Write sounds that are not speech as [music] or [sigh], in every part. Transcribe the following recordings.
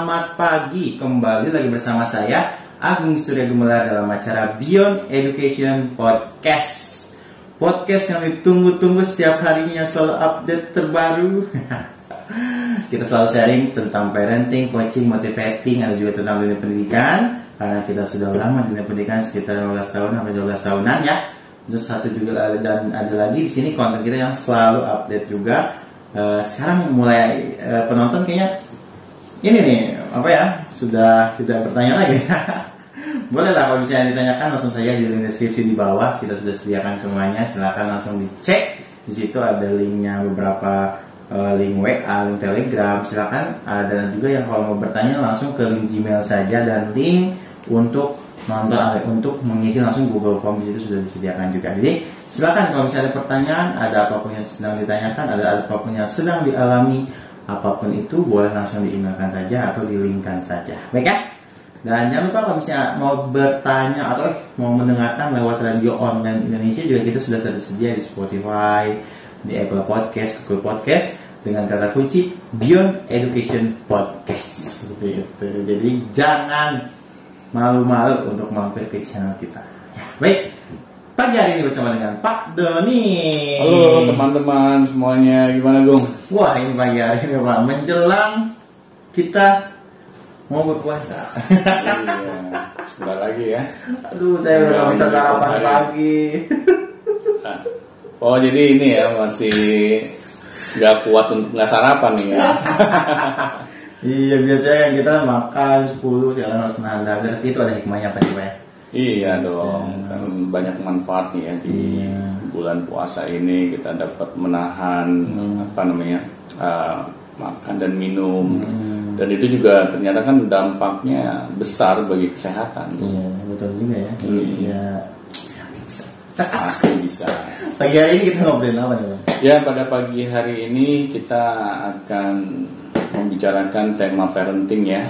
Selamat pagi, kembali lagi bersama saya Agung Surya Gemelar dalam acara Beyond Education Podcast. Podcast yang ditunggu-tunggu setiap harinya selalu update terbaru. [laughs] Kita selalu sharing tentang parenting, coaching, motivating, ada juga tentang dunia pendidikan. Karena kita sudah lama dunia pendidikan sekitar 15 tahun sampai 12 tahunan ya. Terus satu juga dan ada lagi di sini konten kita yang selalu update juga. Uh, sekarang mulai uh, penonton kayaknya ini nih apa ya sudah tidak bertanya lagi. [laughs] Boleh lah kalau misalnya ditanyakan langsung saja di link deskripsi di bawah. Kita sudah sediakan semuanya. Silahkan langsung dicek. Di situ ada linknya beberapa uh, link WA, link Telegram. Silakan ada juga yang kalau mau bertanya langsung ke link Gmail saja. Dan link untuk nonton untuk mengisi langsung Google Form di situ sudah disediakan juga. Jadi silakan kalau misalnya ada pertanyaan, ada apa pun yang sedang ditanyakan, ada apa pun yang sedang dialami, apa pun itu boleh langsung diemailkan saja atau dilinkkan saja. Baik ya? Dan jangan lupa kalau misalnya mau bertanya atau eh, mau mendengarkan lewat radio online Indonesia juga kita sudah tersedia di Spotify, di Apple Podcast, Google Podcast dengan kata kunci Beyond Education Podcast. Jadi jangan malu-malu untuk mampir ke channel kita. Ya, baik, pagi hari ini bersama dengan Pak Doni. Halo teman-teman semuanya, gimana Gung? Wah ini pagi hari ini Pak, menjelang kita mau berpuasa. iya, sebentar lagi ya. Aduh, saya udah bisa sarapan pagi. Nah, oh jadi ini ya masih nggak kuat untuk nggak sarapan nih ya. [laughs] Iya biasanya kita makan 10 sekarang harus menahan dahaga itu ada hikmahnya apa sih Pak? Ya? Iya dong, kan banyak manfaatnya ya di iya. bulan puasa ini kita dapat menahan hmm. apa namanya uh, makan dan minum hmm. dan itu juga ternyata kan dampaknya besar bagi kesehatan. Iya betul juga ya. Iya. Bisa. Pasti bisa. Pagi hari ini kita ngobrolin apa nih Bang? Ya pada pagi hari ini kita akan membicarakan tema parenting ya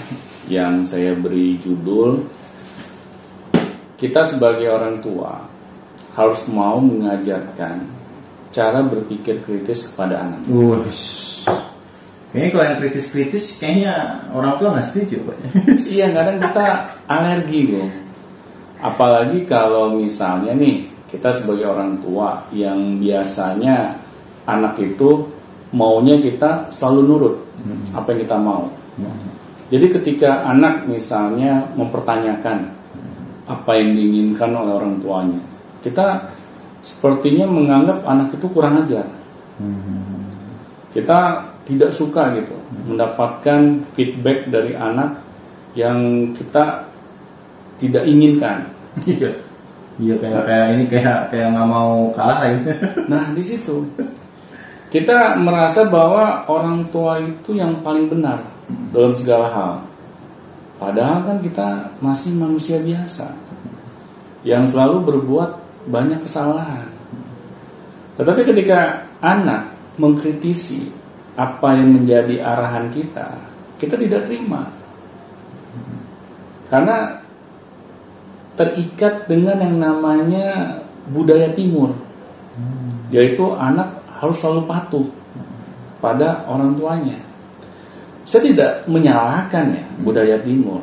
yang saya beri judul kita sebagai orang tua harus mau mengajarkan cara berpikir kritis kepada anak. Ush. Kayaknya kalau yang kritis-kritis kayaknya orang tua nggak setuju [laughs] iya kadang kita alergi loh. Apalagi kalau misalnya nih kita sebagai orang tua yang biasanya anak itu maunya kita selalu nurut hmm. apa yang kita mau. Hmm. Jadi ketika anak misalnya mempertanyakan. Apa yang diinginkan oleh orang tuanya, kita sepertinya menganggap anak itu kurang ajar. Hmm. Kita tidak suka gitu hmm. mendapatkan feedback dari anak yang kita tidak inginkan. Iya, iya kayak kayak ini kayak kayak nggak mau kalah gitu. Nah di situ kita merasa bahwa orang tua itu yang paling benar dalam segala hal. Padahal kan kita masih manusia biasa yang selalu berbuat banyak kesalahan. Tetapi ketika anak mengkritisi apa yang menjadi arahan kita, kita tidak terima. Karena terikat dengan yang namanya budaya timur. Yaitu anak harus selalu patuh pada orang tuanya. Saya tidak menyalahkan ya budaya timur.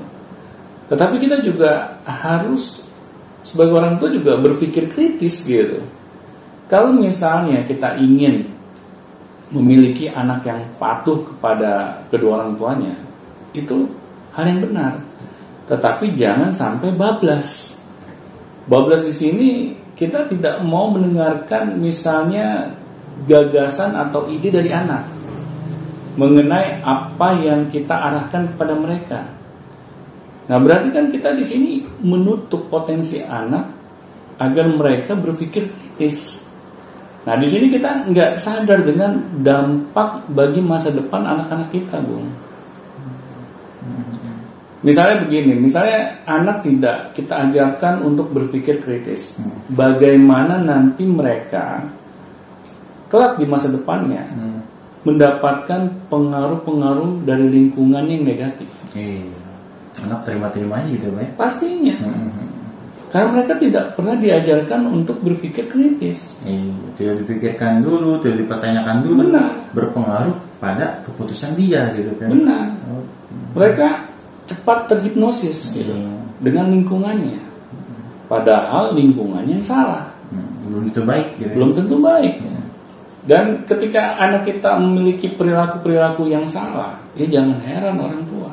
Tetapi kita juga harus sebagai orang tua juga berpikir kritis gitu. Kalau misalnya kita ingin memiliki anak yang patuh kepada kedua orang tuanya, itu hal yang benar. Tetapi jangan sampai bablas. Bablas di sini kita tidak mau mendengarkan misalnya gagasan atau ide dari anak mengenai apa yang kita arahkan kepada mereka. Nah, berarti kan kita di sini menutup potensi anak agar mereka berpikir kritis. Nah, di sini kita nggak sadar dengan dampak bagi masa depan anak-anak kita, Bung. Misalnya begini, misalnya anak tidak kita ajarkan untuk berpikir kritis. Bagaimana nanti mereka kelak di masa depannya hmm. Mendapatkan pengaruh-pengaruh dari lingkungan yang negatif. Iya. Anak terima-terima aja gitu, Pak. Pastinya. Hmm, hmm, hmm. Karena mereka tidak pernah diajarkan untuk berpikir kritis. Iya, tidak dipikirkan dulu, tidak dipertanyakan dulu. Benar. Berpengaruh pada keputusan dia gitu kan. Benar. Mereka cepat terhipnosis gitu, Iya. dengan lingkungannya. Padahal lingkungannya yang salah, Hmm, belum itu baik gitu. belum tentu baik. Dan ketika anak kita memiliki perilaku-perilaku yang salah, ya jangan heran orang tua.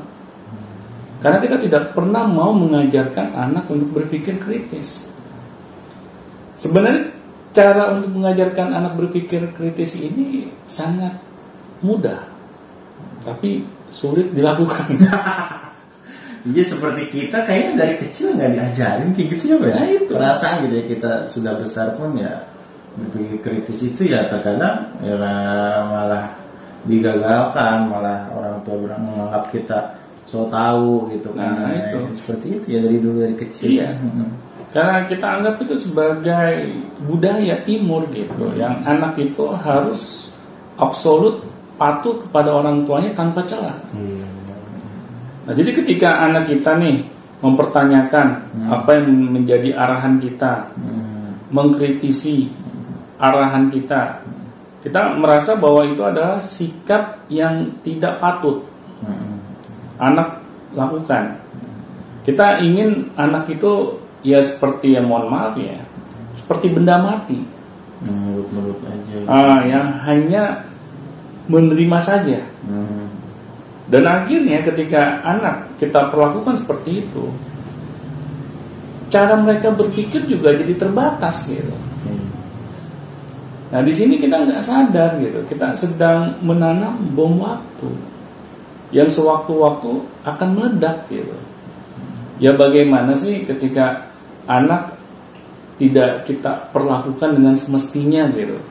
Karena kita tidak pernah mau mengajarkan anak untuk berpikir kritis. Sebenarnya cara untuk mengajarkan anak berpikir kritis ini sangat mudah, tapi sulit dilakukan. [laughs] Iya seperti kita kayaknya dari kecil nggak diajarin kayak gitu ya Pak ya? Nah, itu. Perasaan gitu ya kita sudah besar pun ya berpikir kritis itu ya terkadang ya malah digagalkan malah orang tua bilang menganggap kita so tahu gitu kan Nah, itu. seperti itu ya dari dulu dari kecil Iya. Mm. Karena kita anggap itu sebagai budaya timur gitu, yang anak itu harus absolut patuh kepada orang tuanya tanpa celah. Iya. Nah, jadi ketika anak kita nih mempertanyakan apa yang menjadi arahan kita, Hmm. mengkritisi arahan kita, kita merasa bahwa itu adalah sikap yang tidak patut Hmm. anak lakukan. Kita ingin anak itu ya seperti yang mohon maaf ya, seperti benda mati, Mulut-mulut aja. Ah, yang hanya menerima saja. Hmm. Dan akhirnya ketika anak kita perlakukan seperti itu, cara mereka berpikir juga jadi terbatas gitu. Nah di sini kita nggak sadar gitu, kita sedang menanam bom waktu yang sewaktu-waktu akan meledak gitu. Ya bagaimana sih ketika anak tidak kita perlakukan dengan semestinya gitu.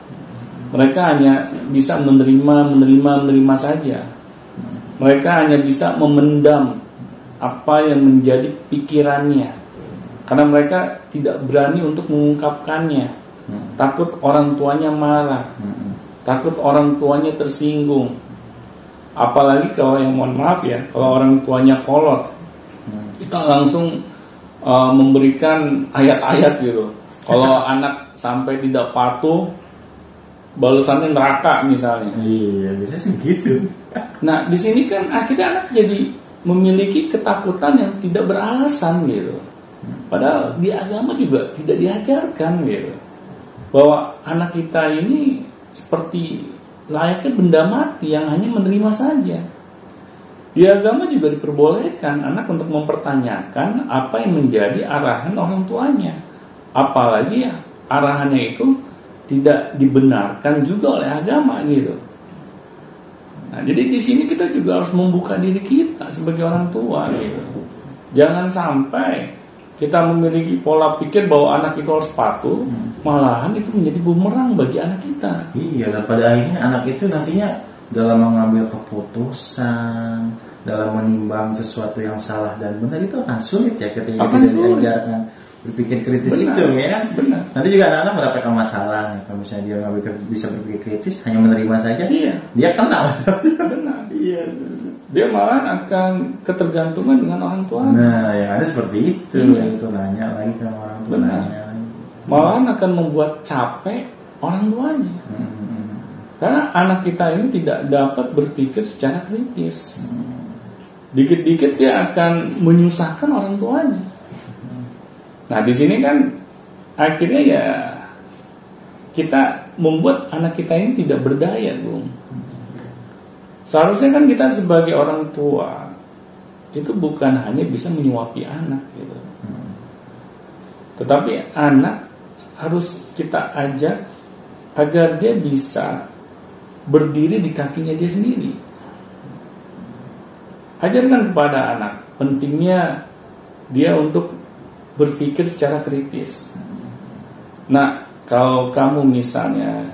Mereka hanya bisa menerima, menerima, menerima saja. Mereka hanya bisa memendam apa yang menjadi pikirannya. Karena mereka tidak berani untuk mengungkapkannya. Hmm. Takut orang tuanya marah Hmm. takut orang tuanya tersinggung. Apalagi kalau yang mohon maaf ya, kalau orang tuanya kolot, Hmm. kita langsung uh, memberikan ayat-ayat gitu. Kalau [laughs] anak sampai tidak patuh, balasannya neraka misalnya. Iya, bisa sih gitu. Nah, di sini kan akhirnya anak jadi memiliki ketakutan yang tidak beralasan gitu. Padahal di agama juga tidak diajarkan gitu. Bahwa anak kita ini seperti layaknya benda mati yang hanya menerima saja. Di agama juga diperbolehkan anak untuk mempertanyakan apa yang menjadi arahan orang tuanya. Apalagi ya arahannya itu tidak dibenarkan juga oleh agama gitu. Nah, jadi di sini kita juga harus membuka diri kita sebagai orang tua gitu. Jangan sampai kita memiliki pola pikir bahwa anak itu harus patuh, malahan itu menjadi bumerang bagi anak kita. Iya, dan pada akhirnya anak itu nantinya dalam mengambil keputusan, dalam menimbang sesuatu yang salah dan benar itu akan sulit ya ketika Akan tidak sulit. diajarkan berpikir kritis Benar. itu ya. Benar. Nanti juga anak-anak mendapatkan masalah nih kalau misalnya dia nggak bisa berpikir kritis hanya menerima saja, Iya. dia kena. Benar. [laughs] Iya. Dia malah akan ketergantungan dengan orang tua. Nah, yang ada seperti itu, Iya. itu nanya lagi ke orang tua. Benar. nanya lagi. Malahan akan membuat capek orang tuanya. Hmm. Karena anak kita ini tidak dapat berpikir secara kritis. Dikit-dikit dia akan menyusahkan orang tuanya. Nah, di sini kan akhirnya ya kita membuat anak kita ini tidak berdaya, Bung. Seharusnya kan kita sebagai orang tua itu bukan hanya bisa menyuapi anak gitu. Tetapi anak harus kita ajak agar dia bisa berdiri di kakinya dia sendiri. Ajarkan kepada anak pentingnya dia untuk berpikir secara kritis. Nah, kalau kamu misalnya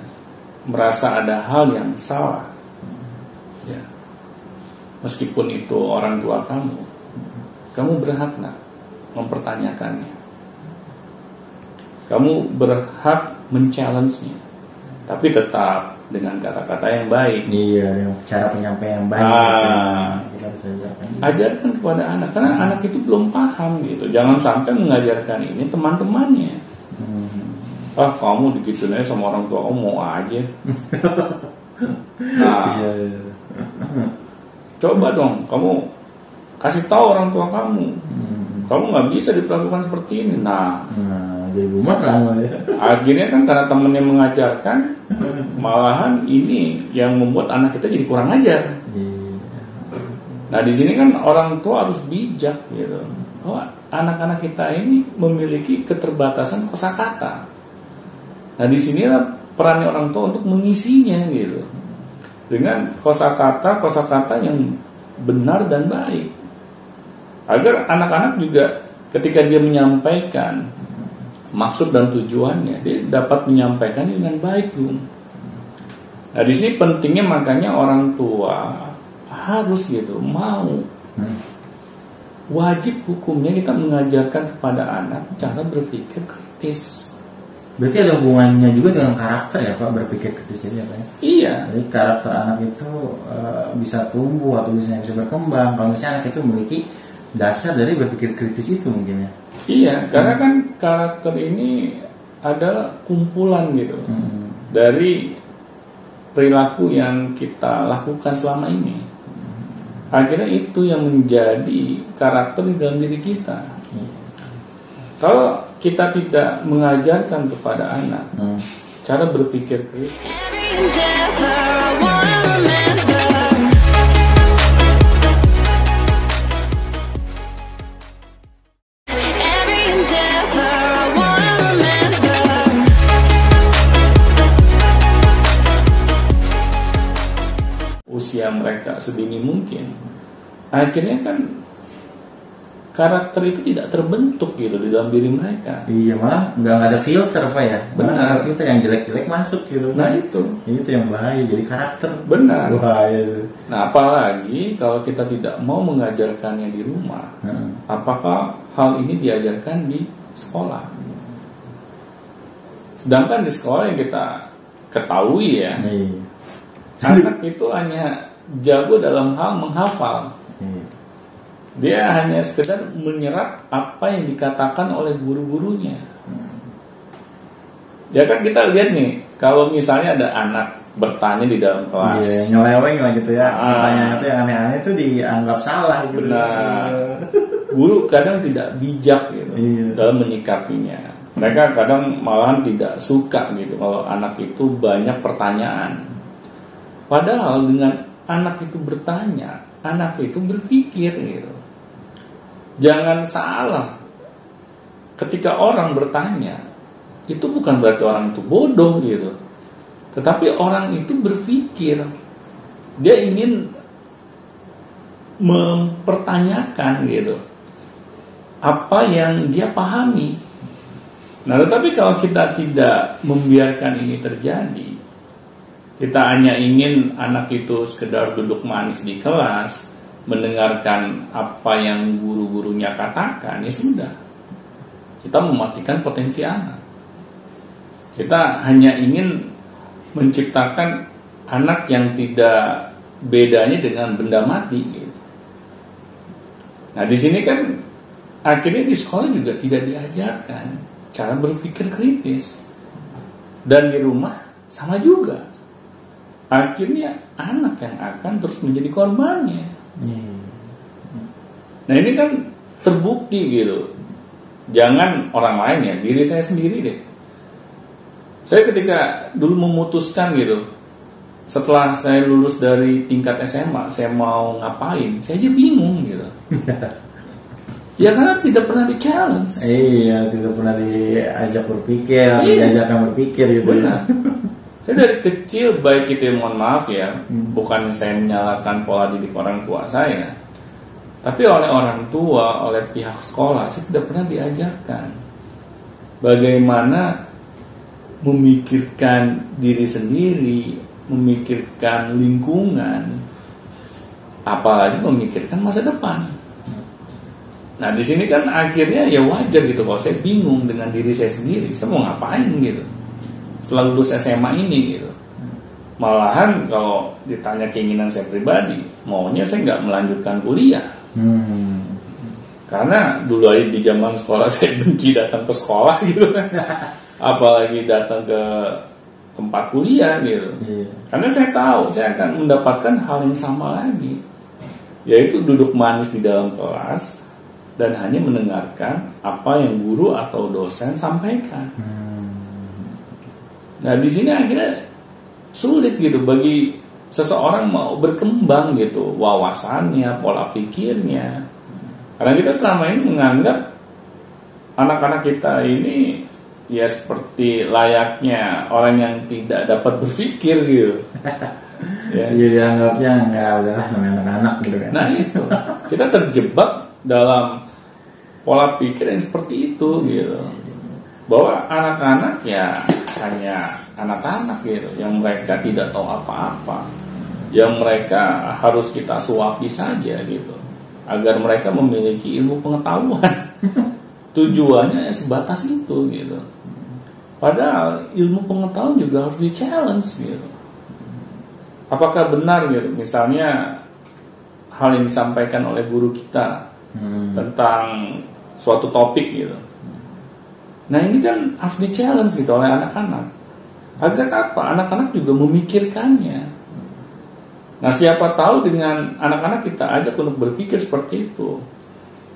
merasa ada hal yang salah, meskipun itu orang tua kamu, kamu berhak nak mempertanyakannya. Kamu berhak men-challenge-nya. Tapi tetap dengan kata-kata yang baik. Iya, cara penyampaian yang baik. Ah. Kita harus ajarkan. Kepada anak karena anak itu belum paham gitu. Jangan sampai mengajarkan ini teman-temannya. Hmm. Ah, kamu digituin aja sama orang tua, kamu mau aja. nah, [laughs] Iya, iya. Coba dong kamu kasih tahu orang tua kamu Hmm. kamu nggak bisa diperlakukan seperti ini nah Nah, jadi bumerang ya. akhirnya kan karena temennya mengajarkan malahan ini yang membuat anak kita jadi kurang ajar Iya. nah di sini kan orang tua harus bijak gitu oh anak-anak kita ini memiliki keterbatasan kosakata nah di sini perannya orang tua untuk mengisinya gitu dengan kosakata kosakata yang benar dan baik agar anak-anak juga ketika dia menyampaikan maksud dan tujuannya dia dapat menyampaikan dengan baik Gung. Nah di sini pentingnya makanya orang tua harus gitu mau Hmm. wajib hukumnya kita mengajarkan kepada anak cara berpikir kritis. Berarti ada hubungannya juga dengan karakter ya Pak berpikir kritis ini ya Pak ya? Iya, Jadi karakter anak itu eh, bisa tumbuh atau bisa bisa berkembang kalau misalnya anak itu memiliki dasar dari berpikir kritis itu mungkin ya. iya karena kan karakter ini adalah kumpulan gitu Hmm. dari perilaku yang kita lakukan selama ini. Akhirnya itu yang menjadi karakter di dalam diri kita. Kalau kita tidak mengajarkan kepada anak. Hmm. cara berpikir kritis, usia mereka sedini mungkin, akhirnya kan karakter itu tidak terbentuk gitu di dalam diri mereka. Iya malah nggak ada filter Pak ya. Benar. filter yang jelek-jelek masuk gitu. Nah itu itu yang bahaya jadi karakter. benar. Bahaya. Nah apalagi kalau kita tidak mau mengajarkannya di rumah, Hmm. apakah hal ini diajarkan di sekolah? Sedangkan di sekolah yang kita ketahui ya, Iya. anak itu hanya jago dalam hal menghafal. Dia hanya sekedar menyerap apa yang dikatakan oleh guru-gurunya. Ya kan kita lihat nih, kalau misalnya ada anak bertanya di dalam kelas, Iya, nyeleweng lah gitu ya. Ah. Pertanyaan itu yang aneh-aneh itu dianggap salah gitu. Benar. guru kadang tidak bijak gitu Iya. dalam menyikapinya. Mereka kadang malahan tidak suka gitu kalau anak itu banyak pertanyaan. Padahal dengan anak itu bertanya, anak itu berpikir gitu. Jangan salah. Ketika orang bertanya, itu bukan berarti orang itu bodoh gitu. Tetapi orang itu berpikir. Dia ingin mempertanyakan gitu apa yang dia pahami. Nah, tetapi kalau kita tidak membiarkan ini terjadi, kita hanya ingin anak itu sekedar duduk manis di kelas, mendengarkan apa yang guru-gurunya katakan, ya sudah. Kita mematikan potensi anak. Kita hanya ingin menciptakan anak yang tidak bedanya dengan benda mati. Gitu. Nah, di sini kan akhirnya di sekolah juga tidak diajarkan cara berpikir kritis dan di rumah sama juga akhirnya anak yang akan terus menjadi korbannya Iya. nah ini kan terbukti gitu jangan orang lain ya diri saya sendiri deh saya ketika dulu memutuskan gitu setelah saya lulus dari tingkat SMA saya mau ngapain saya aja bingung gitu [laughs] ya karena tidak pernah di challenge Iya, tidak pernah diajak berpikir, Iya. diajarkan berpikir gitu. Benar. [laughs] Saya dari kecil baik itu mohon maaf ya, Hmm. bukan saya menyalahkan pola didik orang tua saya, tapi oleh orang tua, oleh pihak sekolah, saya tidak pernah diajarkan bagaimana memikirkan diri sendiri, memikirkan lingkungan, apalagi memikirkan masa depan. Nah di sini kan akhirnya ya wajar gitu kalau saya bingung dengan diri saya sendiri, saya mau ngapain gitu. Setelah lulus SMA ini gitu. Malahan kalau ditanya keinginan saya pribadi, maunya saya nggak melanjutkan kuliah. Hmm. Karena dulu aja di zaman sekolah [laughs] saya benci datang ke sekolah gitu. Apalagi datang ke tempat kuliah gitu. Iya. Karena saya tahu saya akan mendapatkan hal yang sama lagi. yaitu duduk manis di dalam kelas dan hanya mendengarkan apa yang guru atau dosen sampaikan. Nah di sini akhirnya sulit gitu bagi seseorang mau berkembang gitu wawasannya, pola pikirnya. Karena kita selama ini menganggap anak-anak kita ini ya seperti layaknya orang yang tidak dapat berpikir gitu. [laughs] ya. Iya dianggapnya nggak udahlah namanya anak-anak gitu kan. Nah itu kita terjebak dalam pola pikir yang seperti itu gitu. Bahwa anak-anak ya hanya anak-anak gitu yang mereka tidak tahu apa-apa. Yang mereka harus kita suapi saja gitu. Agar mereka memiliki ilmu pengetahuan. [laughs] Tujuannya ya sebatas itu gitu. Padahal ilmu pengetahuan juga harus di challenge gitu. Apakah benar gitu? Misalnya hal yang disampaikan oleh guru kita Hmm. tentang suatu topik gitu. Nah ini kan harus di challenge gitu oleh anak-anak. Agar apa? Anak-anak juga memikirkannya. Nah siapa tahu dengan anak-anak kita ajak untuk berpikir seperti itu,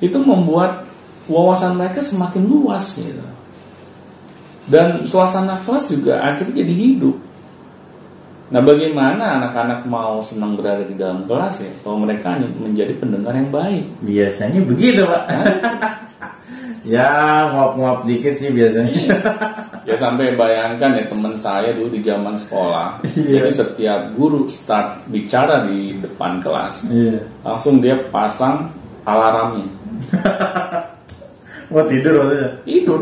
itu membuat wawasan mereka semakin luas gitu. Dan suasana kelas juga akhirnya jadi hidup. Nah bagaimana anak-anak mau senang berada di dalam kelas ya kalau mereka hanya menjadi pendengar yang baik? Biasanya begitu pak. Ya nguap-nguap dikit sih biasanya. Ya sampai bayangkan ya teman saya dulu di zaman sekolah. Iya. Jadi setiap guru start bicara di depan kelas, Iya. langsung dia pasang alarmnya. [laughs] Mau tidur maksudnya. Tidur.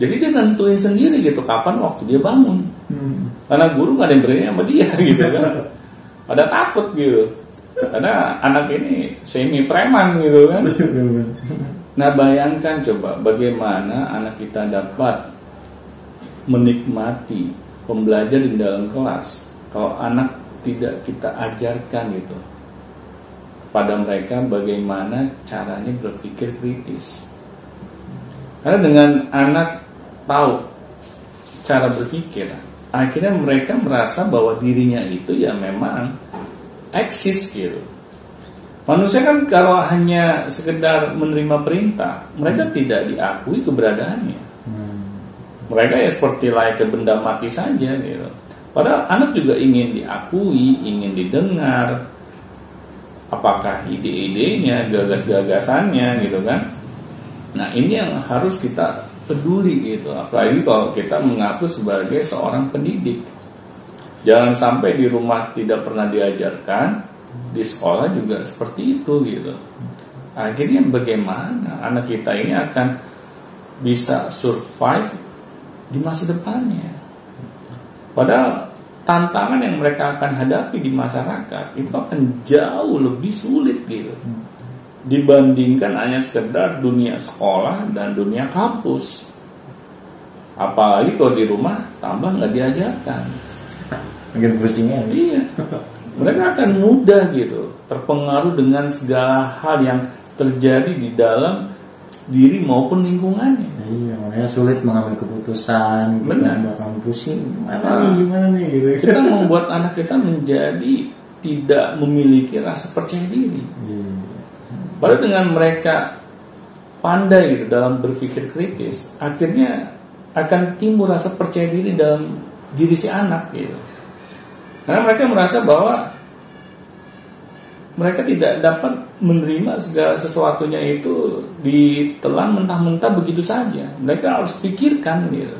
Jadi dia nentuin sendiri gitu kapan waktu dia bangun. Hmm. Karena guru nggak ada yang berani sama dia [laughs] gitu kan. Pada takut gitu. Karena anak ini semi preman gitu kan. Nah bayangkan coba bagaimana anak kita dapat menikmati pembelajaran di dalam kelas kalau anak tidak kita ajarkan gitu pada mereka bagaimana caranya berpikir kritis. Karena dengan anak tahu cara berpikir, akhirnya mereka merasa bahwa dirinya itu ya memang eksis gitu. Manusia kan kalau hanya sekedar menerima perintah, mereka tidak diakui keberadaannya. Mereka ya seperti layaknya benda mati saja gitu. Padahal anak juga ingin diakui, ingin didengar. Apakah ide-idenya, gagas-gagasannya gitu kan. Nah ini yang harus kita peduli gitu. Apalagi kalau kita mengaku sebagai seorang pendidik. Jangan sampai di rumah tidak pernah diajarkan, di sekolah juga seperti itu gitu. Akhirnya bagaimana anak kita ini akan bisa survive di masa depannya. Padahal tantangan yang mereka akan hadapi di masyarakat itu akan jauh lebih sulit gitu dibandingkan hanya sekedar dunia sekolah dan dunia kampus. Apalagi kalau di rumah tambah nggak diajarkan. Makin pusingnya. Iya. [laughs] Mereka akan mudah gitu terpengaruh dengan segala hal yang terjadi di dalam diri maupun lingkungannya. Iya, makanya sulit mengambil keputusan. Kita Benar. bakal pusing. Gimana Ah. nih, gimana nih gitu. Kita membuat anak kita menjadi tidak memiliki rasa percaya diri. Iya. Padahal dengan mereka pandai gitu dalam berpikir kritis, akhirnya akan timbul rasa percaya diri dalam diri si anak gitu. Karena mereka merasa bahwa mereka tidak dapat menerima segala sesuatunya itu ditelan mentah-mentah begitu saja. Mereka harus pikirkan gitu.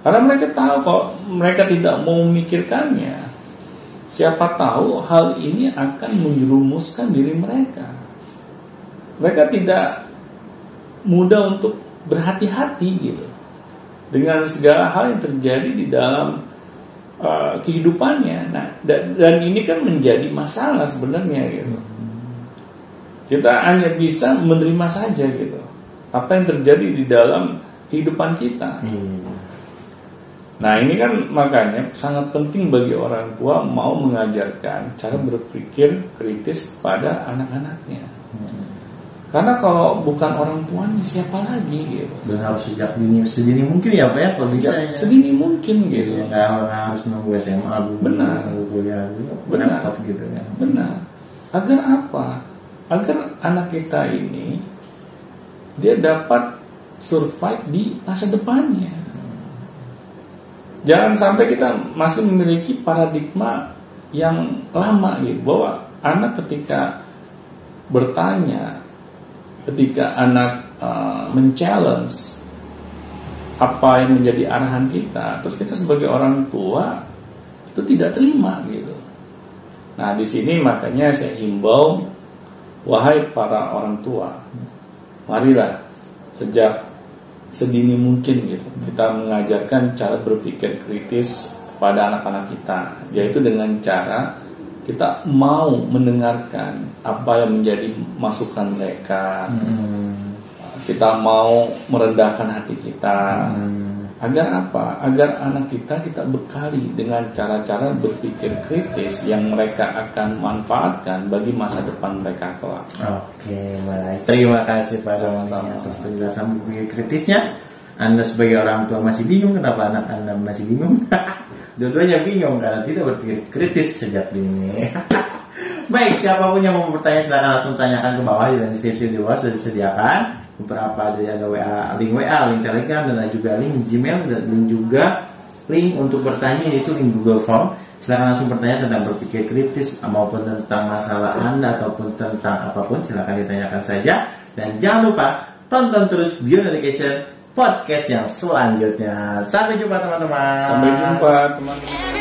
Karena mereka tahu kok mereka tidak mau memikirkannya. Siapa tahu hal ini akan menjerumuskan diri mereka. Mereka tidak mudah untuk berhati-hati gitu dengan segala hal yang terjadi di dalam uh, kehidupannya. Nah, dan, dan ini kan menjadi masalah sebenarnya gitu. Kita hanya bisa menerima saja gitu apa yang terjadi di dalam kehidupan kita. Iya. Nah ini kan makanya sangat penting bagi orang tua mau mengajarkan cara berpikir kritis pada anak-anaknya. Karena kalau bukan orang tuanya siapa lagi gitu. Dan harus sejak dini sedini mungkin ya pak ya kalau bisa ya. Sedini mungkin gitu. Iya, nggak nggak harus nunggu SMA dulu, Benar. nunggu kuliah dulu, Benar. repot gitu kan. Benar. Agar apa? Agar anak kita ini dia dapat survive di masa depannya. Jangan sampai kita masih memiliki paradigma yang lama gitu bahwa anak ketika bertanya, ketika anak uh, men-challenge apa yang menjadi arahan kita, terus kita sebagai orang tua itu tidak terima gitu. Nah di sini makanya saya himbau wahai para orang tua, marilah sejak sedini mungkin gitu kita mengajarkan cara berpikir kritis kepada anak-anak kita, yaitu dengan cara kita mau mendengarkan apa yang menjadi masukan mereka. Kita mau merendahkan hati kita. Agar apa? Agar anak kita kita bekali dengan cara-cara berpikir kritis yang mereka akan manfaatkan bagi masa depan mereka kelak. Oke, baik. Terima kasih Pak Sama-sama. atas penjelasan berpikir kritisnya. Anda sebagai orang tua masih bingung kenapa anak Anda masih bingung? [laughs] Dua-duanya bingung karena tidak berpikir kritis sejak dini. [laughs] Baik, siapa pun yang mau bertanya silakan langsung tanyakan ke bawah di deskripsi di bawah sudah disediakan beberapa ada yang ada WA, link WA, link Telegram dan juga link Gmail dan juga link untuk bertanya yaitu link Google Form. Silakan langsung bertanya tentang berpikir kritis maupun tentang masalah Anda ataupun tentang apa pun silakan ditanyakan saja dan jangan lupa tonton terus Beyond Education podcast yang selanjutnya. Sampai jumpa teman-teman. Sampai jumpa teman-teman.